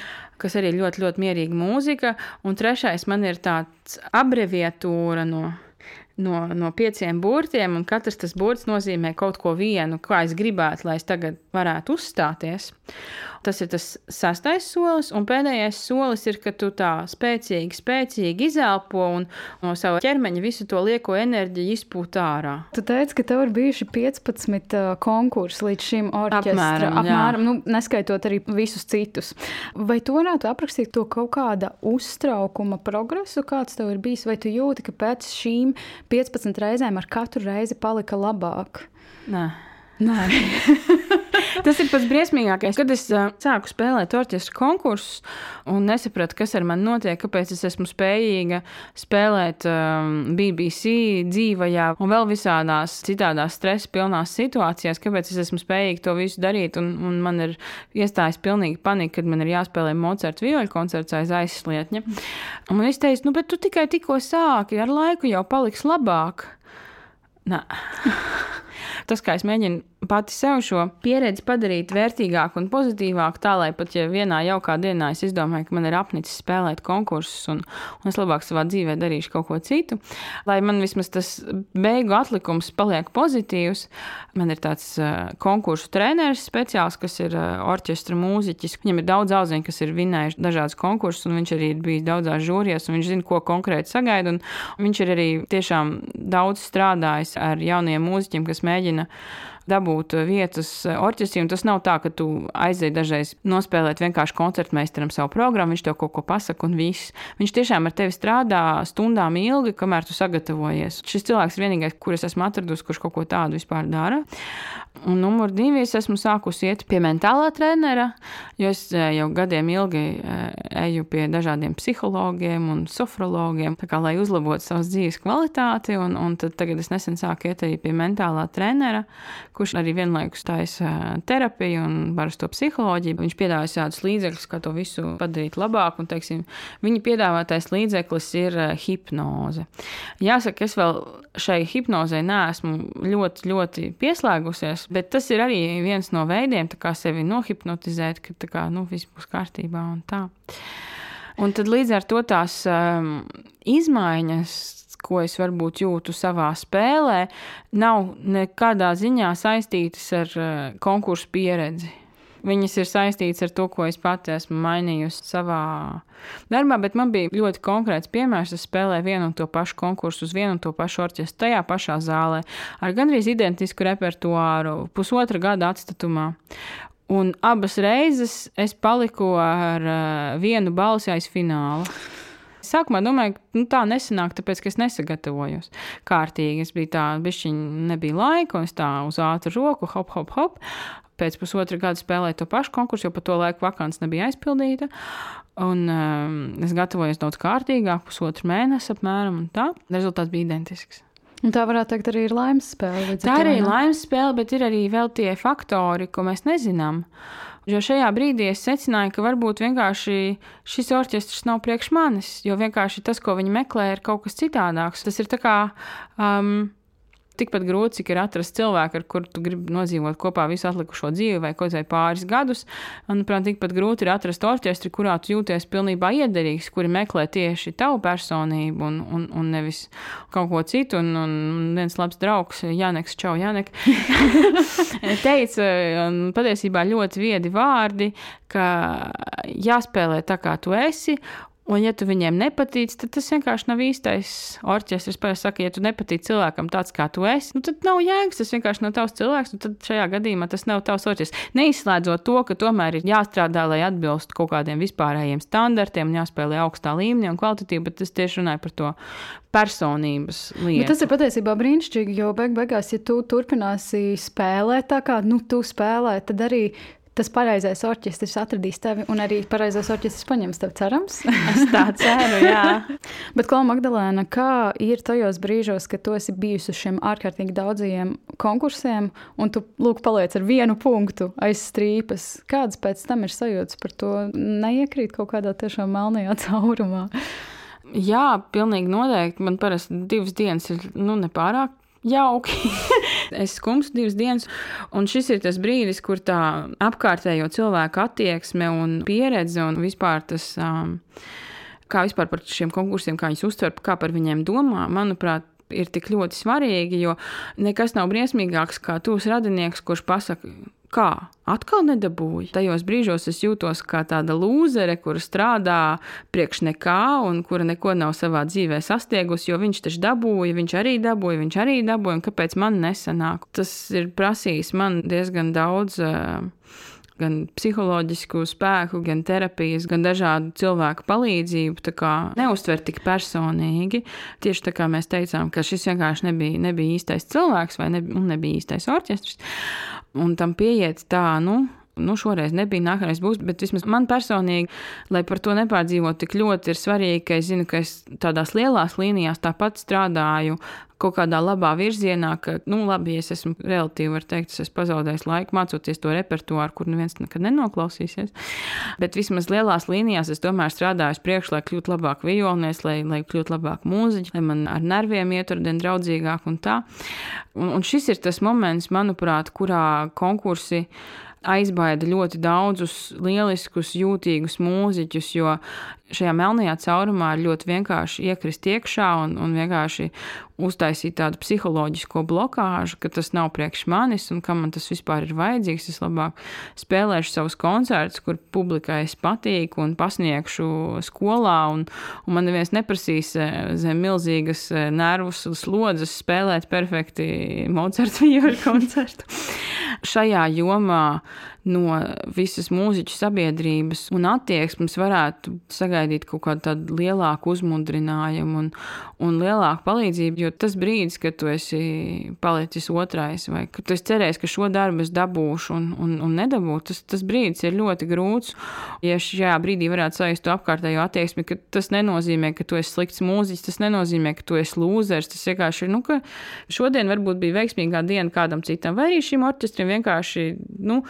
Kas arī ļoti, ļoti mierīga mūzika. Un trešais man ir tāds abreviatūra no no, no pieciem burtiem, un katrs tas burts nozīmē kaut ko vienu, kā es gribētu, lai es tagad varētu uzstāties. Tas ir tas sastais solis, un pēdējais solis ir, ka tu tā spēcīgi, spēcīgi izelpo un no sava ķermeņa visu to lieko enerģiju izpūt ārā. Tu teici, ka tev ir bijuši 15 uh, konkursi līdz šim orķestram. Apmēram, apmēram nu, neskaitot arī visus citus. Vai tu varētu aprakstīt to kaut kāda uztraukuma progresu, kāds tev ir bijis, vai tu jūti, ka pēc šīm 15 reizēm ar katru reizi palika labāk? Nē. Nē. Tas ir pats briesmīgākais. Kad es uh, sāku spēlēt orķestra konkursus un nesapratu, kas ar mani notiek, kāpēc es esmu spējīga spēlēt um, BBC dzīvajā un vēl visādās citādās stresa pilnās situācijās, kāpēc es esmu spējīga to visu darīt. Un, un man ir iestājis pilnīgi panika, kad man ir jāspēlē Mocarta vioļu koncerts aiz aizslietņa. Un man teica, nu, bet tu tikai tikko sāki, ar laiku jau paliks labāk. Nē. Tas, kā es mēģinu pati sev šo pieredzi padarīt vērtīgāku un pozitīvāku, tā lai pat ja vienā jaukā dienā es izdomāju, ka man ir apnicis spēlēt konkursus un, un es labāk savā dzīvē darīšu kaut ko citu, lai man vismaz tas beigu atlikums paliek pozitīvs. Man ir tāds uh, konkursu treneris speciāls, kas ir uh, orķestra mūziķis. Viņam ir daudz auziņu, kas ir vinējuši dažādas konkursus, un viņš arī ir bijis daudzās žūrijās, un viņš zina, ko konkrēti sagaida. Viņš ir arī tiešām daudz strādājis ar jauniem mūziķiem, kas mēģina dabūt vietas orķestrī. Tas nav tā, ka tu aizej dažreiz nospēlēt vienkārši koncertmeistaram savu programmu, viņš tev kaut ko pasaka un viss. Viņš tiešām ar tevi strādā stundām ilgi, kamēr tu sagatavojies. Šis cilvēks ir vienīgais, kurus esmu atradusi, kurš kaut ko tādu vispār dara. Un numur divi es esmu sākusi iet pie mentālā trenera, jo es eh, jau gadiem ilgi eh, eju pie dažādiem psihologiem un sofrologiem, kā, lai uzlabotu savas dzīves kvalitāti. Un, un tagad es nesen sāku iet arī pie mentālā trenera, kurš arī vienlaikus taisa eh, terapiju un parasto psiholoģiju. Viņš piedāvā tādus līdzekļus, kā to visu padarīt labāk. Un, teiksim, viņa piedāvātais līdzeklis ir hipnoze. Jāsaka, es vēl šai hipnozei neesmu ļoti, ļoti pieslēgusies bet tas ir arī viens no veidiem, kā sevi nohipnotizēt, ka kā, nu, viss būs kārtībā un tā. Un tad līdz ar to tās um, izmaiņas, ko es varbūt jūtu savā spēlē, nav nekādā ziņā saistītas ar uh, konkursu pieredzi. Viņas ir saistītas ar to, ko es pati esmu mainījusi savā darbā, bet man bija ļoti konkrēts piemērs. Es spēlēju vienu un to pašu konkursu uz vienu un to pašu orķestru tajā pašā zālē ar gandrīz identisku repertuāru, pusotra gada atstatumā. Un abas reizes es paliku ar uh, vienu balsi aiz fināla. Sākumā domāju, ka nu, tā nesanāk, tāpēc, ka es nesagatavojos kārtīgi. Es biju tā, bišķiņ nebija laika, un es tā uz ātru roku, hop, hop, hop pēc pusotra gada spēlēju to pašu konkursu, jo pa to laiku vakants nebija aizpildīta. Un um, es gatavojos daudz kārtīgāk, pusotru mēnesi apmēram, un tā rezultāts bija identisks. Un tā varētu teikt, arī ir laimes spēle. Tā arī ir laimes spēle, bet ir arī vēl tie faktori, ko mēs nezinām. Jo šajā brīdī es secināju, ka varbūt vienkārši šis orķestris nav priekš manis, jo vienkārši tas, ko viņi meklē, ir kaut kas citādāks. Tas ir kā. Um, Tikpat grūti, cik ir atrast cilvēku, ar kuru tu gribi nodzīvot kopā visu atlikušo dzīvi, vai kaut vai pāris gadus. Manuprāt, tikpat grūti ir atrast orķestri, kurā tu jūties pilnībā iederīgs, kuri meklē tieši tavu personību un, un, un nevis kaut ko citu. Un, un viens labs draugs, Janeks, Čau, Janek, teica, patiesībā ļoti viedi vārdi, ka jāspēlē tā, kā tu esi. Un, ja tu viņiem nepatīc, tad tas vienkārši nav īstais orķestris. Es saku, ja tu nepatīc cilvēkam tāds, kā tu esi, nu, tad nav jēgas. Tas vienkārši nav tavs cilvēks, un tad šajā gadījumā tas nav tavs orķestris. Neizslēdzot to, ka tomēr ir jāstrādā, lai atbilstu kaut kādiem vispārējiem standartiem, jāspēlē augstā līmenī un kvalitatīvi, bet es tieši runāju par to personības lietu. Bet tas ir patiesībā brīnišķīgi, jo beig beigās, ja tu turpināsi spēlēt tā, kā nu, tu spēlē, tad arī tas pareizais orķestris atradīs tevi, un arī pareizais orķestris paņems tevi, cerams. Es tā ceru, jā. Bet, Klau Magdalēna, kā ir tajos brīžos, kad tu esi bijusi uz šiem ārkārtīgi daudziem konkursiem, un tu lūk, paliec ar vienu punktu aiz strīpas? Kādas pēc tam ir sajūtas par to? Neiekrīt kaut kādā tiešām melnajā caurumā. Jā, pilnīgi noteikti. Man parasti divas dienas ir nu, nepārāk jauki. Es skumstu divas dienas, un šis ir tas brīdis, kur tā apkārtējo cilvēku attieksme un pieredze un vispār tas. Um, Kā vispār par šiem konkursiem, kā viņus uztver, kā par viņiem domā, manuprāt, ir tik ļoti svarīgi, jo nekas nav briesmīgāks kā tūs radinieks, kurš pasaka, kā atkal nedabūju. Tajos brīžos es jūtos kā tāda lūzere, kura strādā priekš nekā un kura neko nav savā dzīvē sastiegusi, jo viņš taču dabūja, viņš arī dabūja, viņš arī dabūja, un kāpēc man nesanāk? Tas ir prasījis man diezgan daudz. Uh, gan psiholoģisku spēku, gan terapijas, gan dažādu cilvēku palīdzību. Tā kā neuztver tik personīgi. Tieši tā kā mēs teicām, ka šis vienkārši nebija, nebija īstais cilvēks vai nebija, nebija īstais orķestris. Un tam pieiet tā, nu, nu, šoreiz nebija, nākamreiz būs, bet vismaz man personīgi, lai par to nepārdzīvotu tik ļoti, ir svarīgi, ka es zinu, ka es tādās lielās līnijās tāpat strādāju kaut kādā labā virzienā, ka, nu, labi, ja es esmu relatīvi, var teikt, es esmu pazaudējis laiku mācoties to repertuāru, kur neviens nekad nenoklausīsies. Bet vismaz lielās līnijās es tomēr strādāju uz priekšu, lai kļūtu labāk violnieks, lai, lai kļūtu labāk mūziķis, lai man ar nerviem iet ar dienu draudzīgāk un tā. Un, un šis ir tas moments, manuprāt, kurā konkursi aizbaida ļoti daudzus lieliskus, jūtīgus mūziķus, jo šajā melnajā caurumā ļoti vienkārši iekrist iekšā un, un vienkārši uztaisīt tādu psiholoģisko blokāžu, ka tas nav priekš manis un kam man tas vispār ir vajadzīgs. Es labāk spēlēšu savus koncertus, kur publikai es patīku un pasniegšu skolā, un, un man neviens neprasīs eh, zem milzīgas eh, nervus slodzes spēlēt perfekti Mozart vīru koncertu. Šajā jomā no visas mūziķu sabiedrības un attieksmes varētu sagaidīt kaut kādu tādu lielāku uzmundrinājumu un, un lielāku palīdzību. Jo tas brīdis, kad tu esi palicis otrais, vai kad tu esi cerējis, ka šo darbu es dabūšu un, un, un nedabūšu, tas, tas brīdis ir ļoti grūts. Ja šajā brīdī varētu sajust to apkārtējo attieksmi, ka tas nenozīmē, ka tu esi slikts mūziķis, tas nenozīmē, ka tu esi lūzers. Tas vienkārši ir, nu, ka šodien varbūt bija veiksmīgā diena kādam citam, vai arī šim orķestrim vienkārši, nu,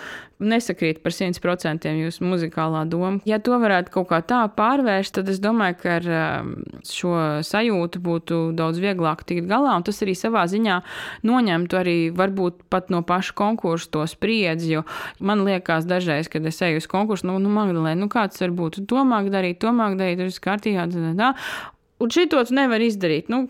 nesakrīt par 100% jūsu muzikālā doma. Ja to varētu kaut kā tā pārvērst, tad es domāju, ka ar um, šo sajūtu būtu daudz vieglāk tikt galā, un tas arī savā ziņā noņemtu arī varbūt pat no paša konkursa to spriedzi, jo man liekas dažreiz, kad es eju uz konkursu, nu, nu Magdalēna, nu kāds var būt, tu to māk darīt, to māk darīt, ir kārtībā, tā, tā. Un šito tu nevari izdarīt. Nu,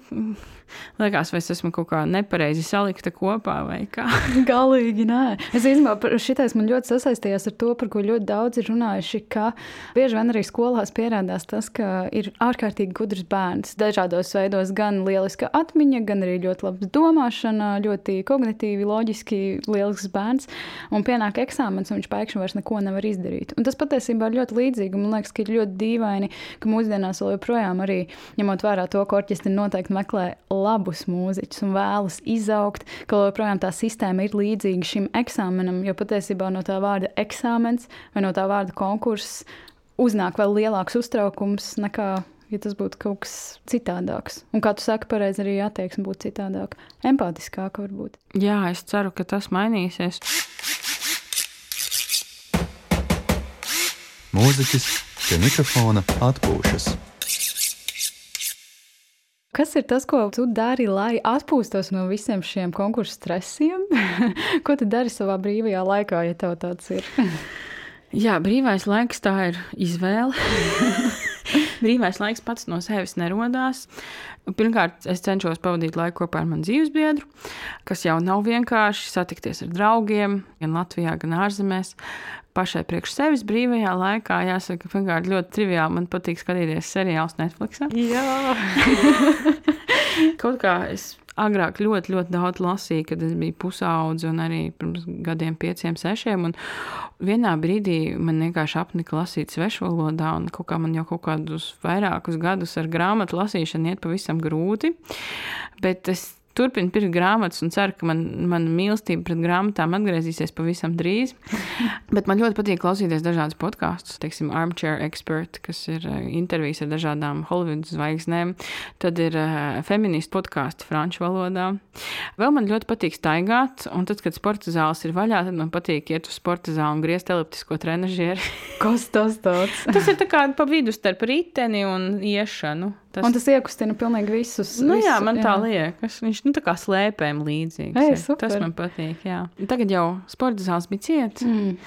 Liekas, vai es esmu kaut kā nepareizi salikta kopā vai kā. Galīgi nē. Es īstenībā šitais man ļoti sasaistījās ar to, par ko ļoti daudz ir runājuši, ka bieži vien arī skolās pierādās tas, ka ir ārkārtīgi gudrs bērns. Dažādos veidos gan lieliska atmiņa, gan arī ļoti laba domāšana, ļoti kognitīvi, loģiski lielisks bērns. Un pienāk eksāmens, un viņš pēkšņi vairs neko nevar izdarīt. Un tas patiesībā ir ļoti līdzīgi. Man liekas, ka ir ļoti dīvaini, ka mūsdienās vēl joprojām arī ņemot vērā to, ka orķestri noteikti meklē labus mūziķus un vēlas izaugt, ka joprojām tā sistēma ir līdzīga šim eksāmenam, jo patiesībā no tā vārda eksāmens vai no tā vārda konkurss uznāk vēl lielāks uztraukums nekā ja tas būtu kaut kas citādāks. Un kā tu saki, pareizi arī attieksme būtu citādāka, empātiskāka varbūt. Jā, es ceru, ka tas mainīsies. Mūziķis pie mikrofona atpūšas. Kas ir tas, ko tu dari, lai atpūstos no visiem šiem konkursu stresiem? ko tu dari savā brīvajā laikā, ja tev tāds ir? Jā, brīvais laiks tā ir izvēle. Brīvais laiks pats no sevis nerodās. Pirmkārt, es cenšos pavadīt laiku kopā ar manu dzīvesbiedru, kas jau nav vienkārši satikties ar draugiem, gan Latvijā, gan ārzemēs. Pašai priekš sevis brīvajā laikā, jāsaka, pirmkārt, ļoti triviāli. Man patīk skatīties seriālus Netflix. Jā, kaut kā es agrāk ļoti, ļoti daudz lasīju, kad es biju pusaudze un arī pirms gadiem, pieciem, sešiem. Un vienā brīdī man vienkārši apnika lasīt svešvalodā, un kaut kā man jau kaut kādus vairākus gadus ar grāmatu lasīšanu iet pavisam grūti. Bet es turpinu pirkt grāmatas un ceru, ka man, mana mīlestība pret grāmatām atgriezīsies pavisam drīz. Bet man ļoti patīk klausīties dažādas podkāstus, teiksim, Armchair Expert, kas ir uh, intervijas ar dažādām Holivudas zvaigznēm. Tad ir uh, feministu podkāstu franču valodā. Vēl man ļoti patīk staigāt, un tad, kad sporta zāles ir vaļā, tad man patīk iet uz sporta zāli un griezt eliptisko trenižieri. kas tas tāds? tas ir kā pa vidu starp riteni un iešanu. Tas... Un tas iekustina pilnīgi visus. Nu, visu, jā, man jā. tā liekas. Viņš nu, tā kā slēpēm līdzīgs. Ei, tas man patīk. Jā. Tagad jau sporta zāles bija ciets. Mm.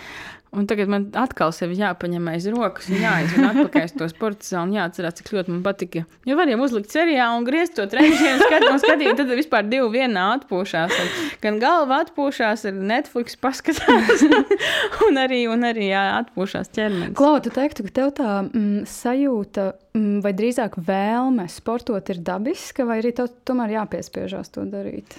Un tagad man atkal sevi jāpaņem aiz rokas un jāizved atpakaļ uz to sporta zāli un jāatcerās, cik ļoti man patika. Jo var jau uzlikt seriālu un griezt to treniņu, skat, un skatīt, tad vispār divi vienā atpūšās. Gan galva atpūšās, ar Netflix paskatās, un arī, un arī jā, atpūšās ķermenis. Klau, tu teiktu, ka tev tā mm, sajūta, mm, vai drīzāk vēlme sportot ir dabiska, vai arī tev tomēr jāpiespiežās to darīt?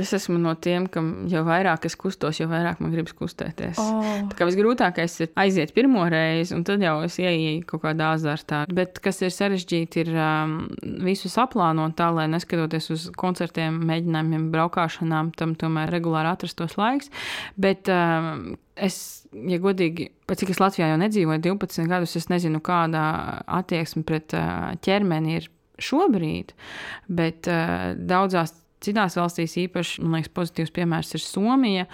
Es esmu no tiem, kam jau vairāk es kustos, jo vairāk man gribas kustēties. Oh. Tā kā visgrūtākais ir aiziet pirmo reizi, un tad jau es ieeju kaut kādā azartā. Bet kas ir sarežģīti, ir um, visu saplānot tā, lai neskatoties uz koncertiem, mēģinājumiem, braukšanām, tam tomēr regulāri atrastos laiks. Bet, um, Es, ja godīgi, pēc cik es Latvijā jau nedzīvoju 12 gadus, es nezinu, kāda attieksme pret uh, ķermeni ir šobrīd, bet uh, daudzās Citās valstīs īpaši, man liekas, pozitīvs piemērs ir Somija.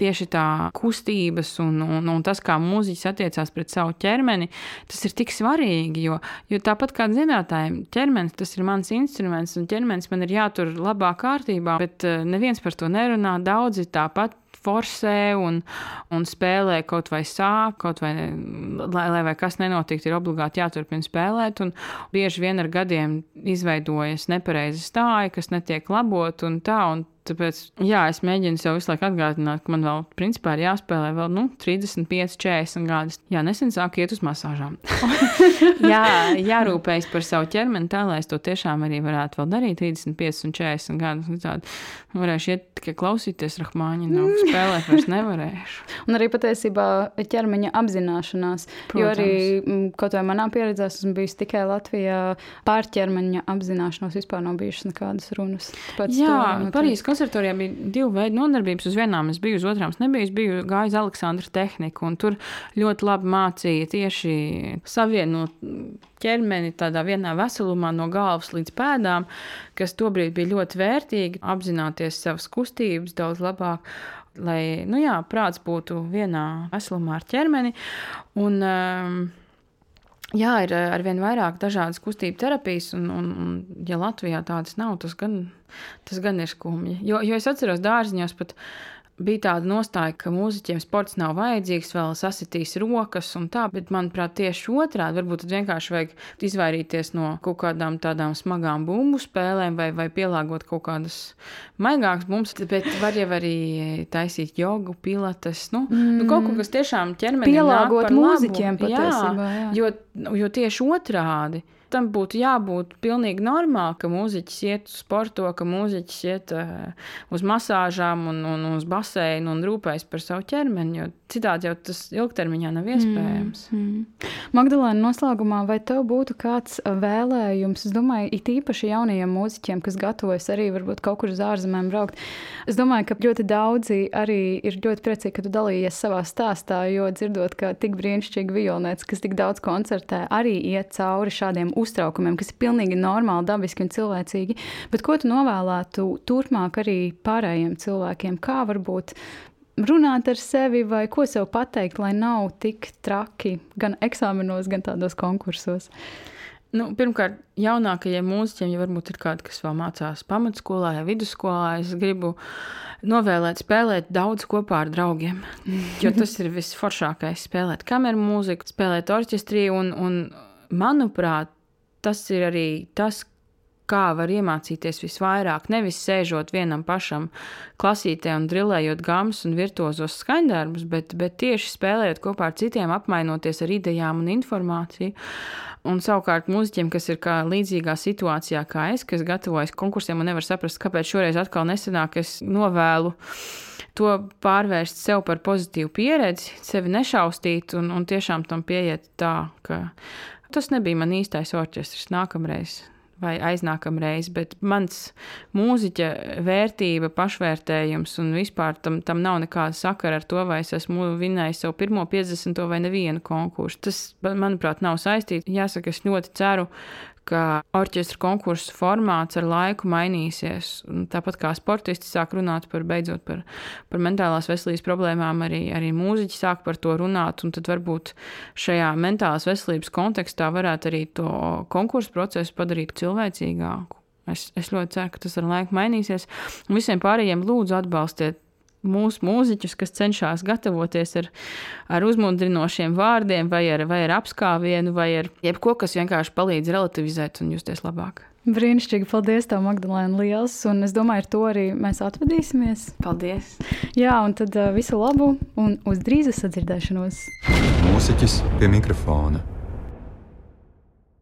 Tieši tā kustības un, un, un tas, kā mūziķis attiecās pret savu ķermeni, tas ir tik svarīgi. Jo, jo tāpat kā zinātājiem, ķermenis tas ir mans instruments, un ķermenis man ir jātur labā kārtībā, bet eh, neviens par to nerunā. Daudzi tāpat forsē un, un spēlē kaut vai sāp, kaut vai, lai, lai vai kas nenotiktu, ir obligāti jāturpina spēlēt. Bieži vien ar gadiem izveidojas nepareiza stāja, kas netiek labot un tā. Un Tāpēc, jā, es mēģinu sev visu laiku atgādināt, ka man vēl, principā, ir jāspēlē vēl nu, 35, 40 gadus. Jā, nesen sāku iet uz masāžām. jā, jārūpējas par savu ķermeni tā, lai es to tiešām arī varētu vēl darīt 35 un 40 gadus. Un tādu, nu, varēšu iet tikai klausīties Rahmāņu, nu, spēlēt vairs nevarēšu. un arī patiesībā ķermeņa apzināšanās. Protams. Jo arī mm, kaut vai manā pieredzē esmu bijis tikai Latvijā pār ķermeņa apzināšanos vispār nav bijušas nekādas runas. Tāpēc jā, Parīzes konservatorijā bija divi veidi nodarbības. Uz vienām es biju, uz otrām es nebiju. Es biju gājis Aleksandra tehniku, un tur ļoti labi mācīja tieši savienot ķermeni tādā vienā veselumā, no galvas līdz pēdām, kas tobrīd bija ļoti vērtīgi. Apzināties savas kustības daudz labāk. Lai nu jā, prāts būtu vienā veselumā ar ķermeni. Un, um, Jā, ir arvien vairāk dažādas kustību terapijas, un, un, un ja Latvijā tādas nav, tas gan, tas gan ir skumji. Jo, jo es atceros dārziņos pat bija tāda nostāja, ka mūziķiem sports nav vajadzīgs, vēl sasitīs rokas un tā, bet manuprāt, tieši otrādi varbūt vienkārši vajag izvairīties no kaut kādām tādām smagām bumbu spēlēm vai, vai pielāgot kaut kādas maigākas bumbas, bet var jau arī taisīt jogu, pilates, nu, mm. nu kaut ko, kas tiešām ķermeni pielāgot mūziķiem patiesībā, jā, jā. Jo, jo tieši otrādi tam būtu jābūt pilnīgi normāli, ka mūziķis iet uz sporto, ka mūziķis iet uh, uz masāžām un, un uz baseinu un rūpējas par savu ķermeni, jo citādi jau tas ilgtermiņā nav iespējams. Mm, mm. Magdalēna, noslēgumā, vai tev būtu kāds vēlējums? Es domāju, it īpaši jaunajiem mūziķiem, kas gatavojas arī varbūt kaut kur uz ārzemēm braukt. Es domāju, ka ļoti daudzi arī ir ļoti priecīgi, ka tu dalījies savā stāstā, jo dzirdot, ka tik brīnišķīgi violnēts, kas tik daudz koncertē, arī iet cauri šādiem uztraukumiem, kas ir pilnīgi normāli, dabiski un cilvēcīgi. Bet ko tu novēlētu turpmāk arī pārējiem cilvēkiem? Kā varbūt runāt ar sevi vai ko sev pateikt, lai nav tik traki gan eksāmenos, gan tādos konkursos? Nu, pirmkārt, jaunākajiem mūziķiem, ja varbūt ir kādi, kas vēl mācās pamatskolā vai vidusskolā, es gribu novēlēt, spēlēt daudz kopā ar draugiem. Jo tas ir visforšākais. Spēlēt kameru mūziku, spēlēt orķestrī, un, un manuprāt, tas ir arī tas, kā var iemācīties visvairāk, nevis sēžot vienam pašam klasītē un drillējot gāmas un virtuozos skaņdarbus, bet, bet tieši spēlējot kopā ar citiem, apmainoties ar idejām un informāciju. Un savukārt mūziķiem, kas ir līdzīgā situācijā kā es, kas gatavojas konkursiem un nevar saprast, kāpēc šoreiz atkal nesanāk, es novēlu to pārvērst sev par pozitīvu pieredzi, sevi nešaustīt un, un tiešām tam pieiet tā, ka tas nebija man īstais orķestris nākamreiz vai aiznākamreiz, bet mans mūziķa vērtība, pašvērtējums un vispār tam, tam nav nekāda sakara ar to, vai es esmu vinējis savu pirmo 50. vai nevienu konkursu. Tas, manuprāt, nav saistīts. Jāsaka, es ļoti ceru, ka orķestra konkursu formāts ar laiku mainīsies. Un tāpat kā sportisti sāk runāt par, beidzot par, par mentālās veselības problēmām, arī, arī mūziķi sāk par to runāt. Tad varbūt šajā mentālās veselības kontekstā varētu arī to konkursu procesu padarīt cilvēcīgāku. Es, es ļoti ceru, ka tas ar laiku mainīsies. Un visiem pārējiem lūdzu atbalstiet mūsu mūziķus, kas cenšas gatavoties ar, ar uzmundrinošiem vārdiem, vai ar, vai ar apskāvienu, vai ar jebko, kas vienkārši palīdz relativizēt un justies labāk. Brīnišķīgi, paldies, tev, Magdalēna, liels. Un es domāju, ar to arī mēs atvadīsimies. Paldies! Jā, un tad visu labu un uz drīzas sadzirdēšanos. Mūziķis pie mikrofona.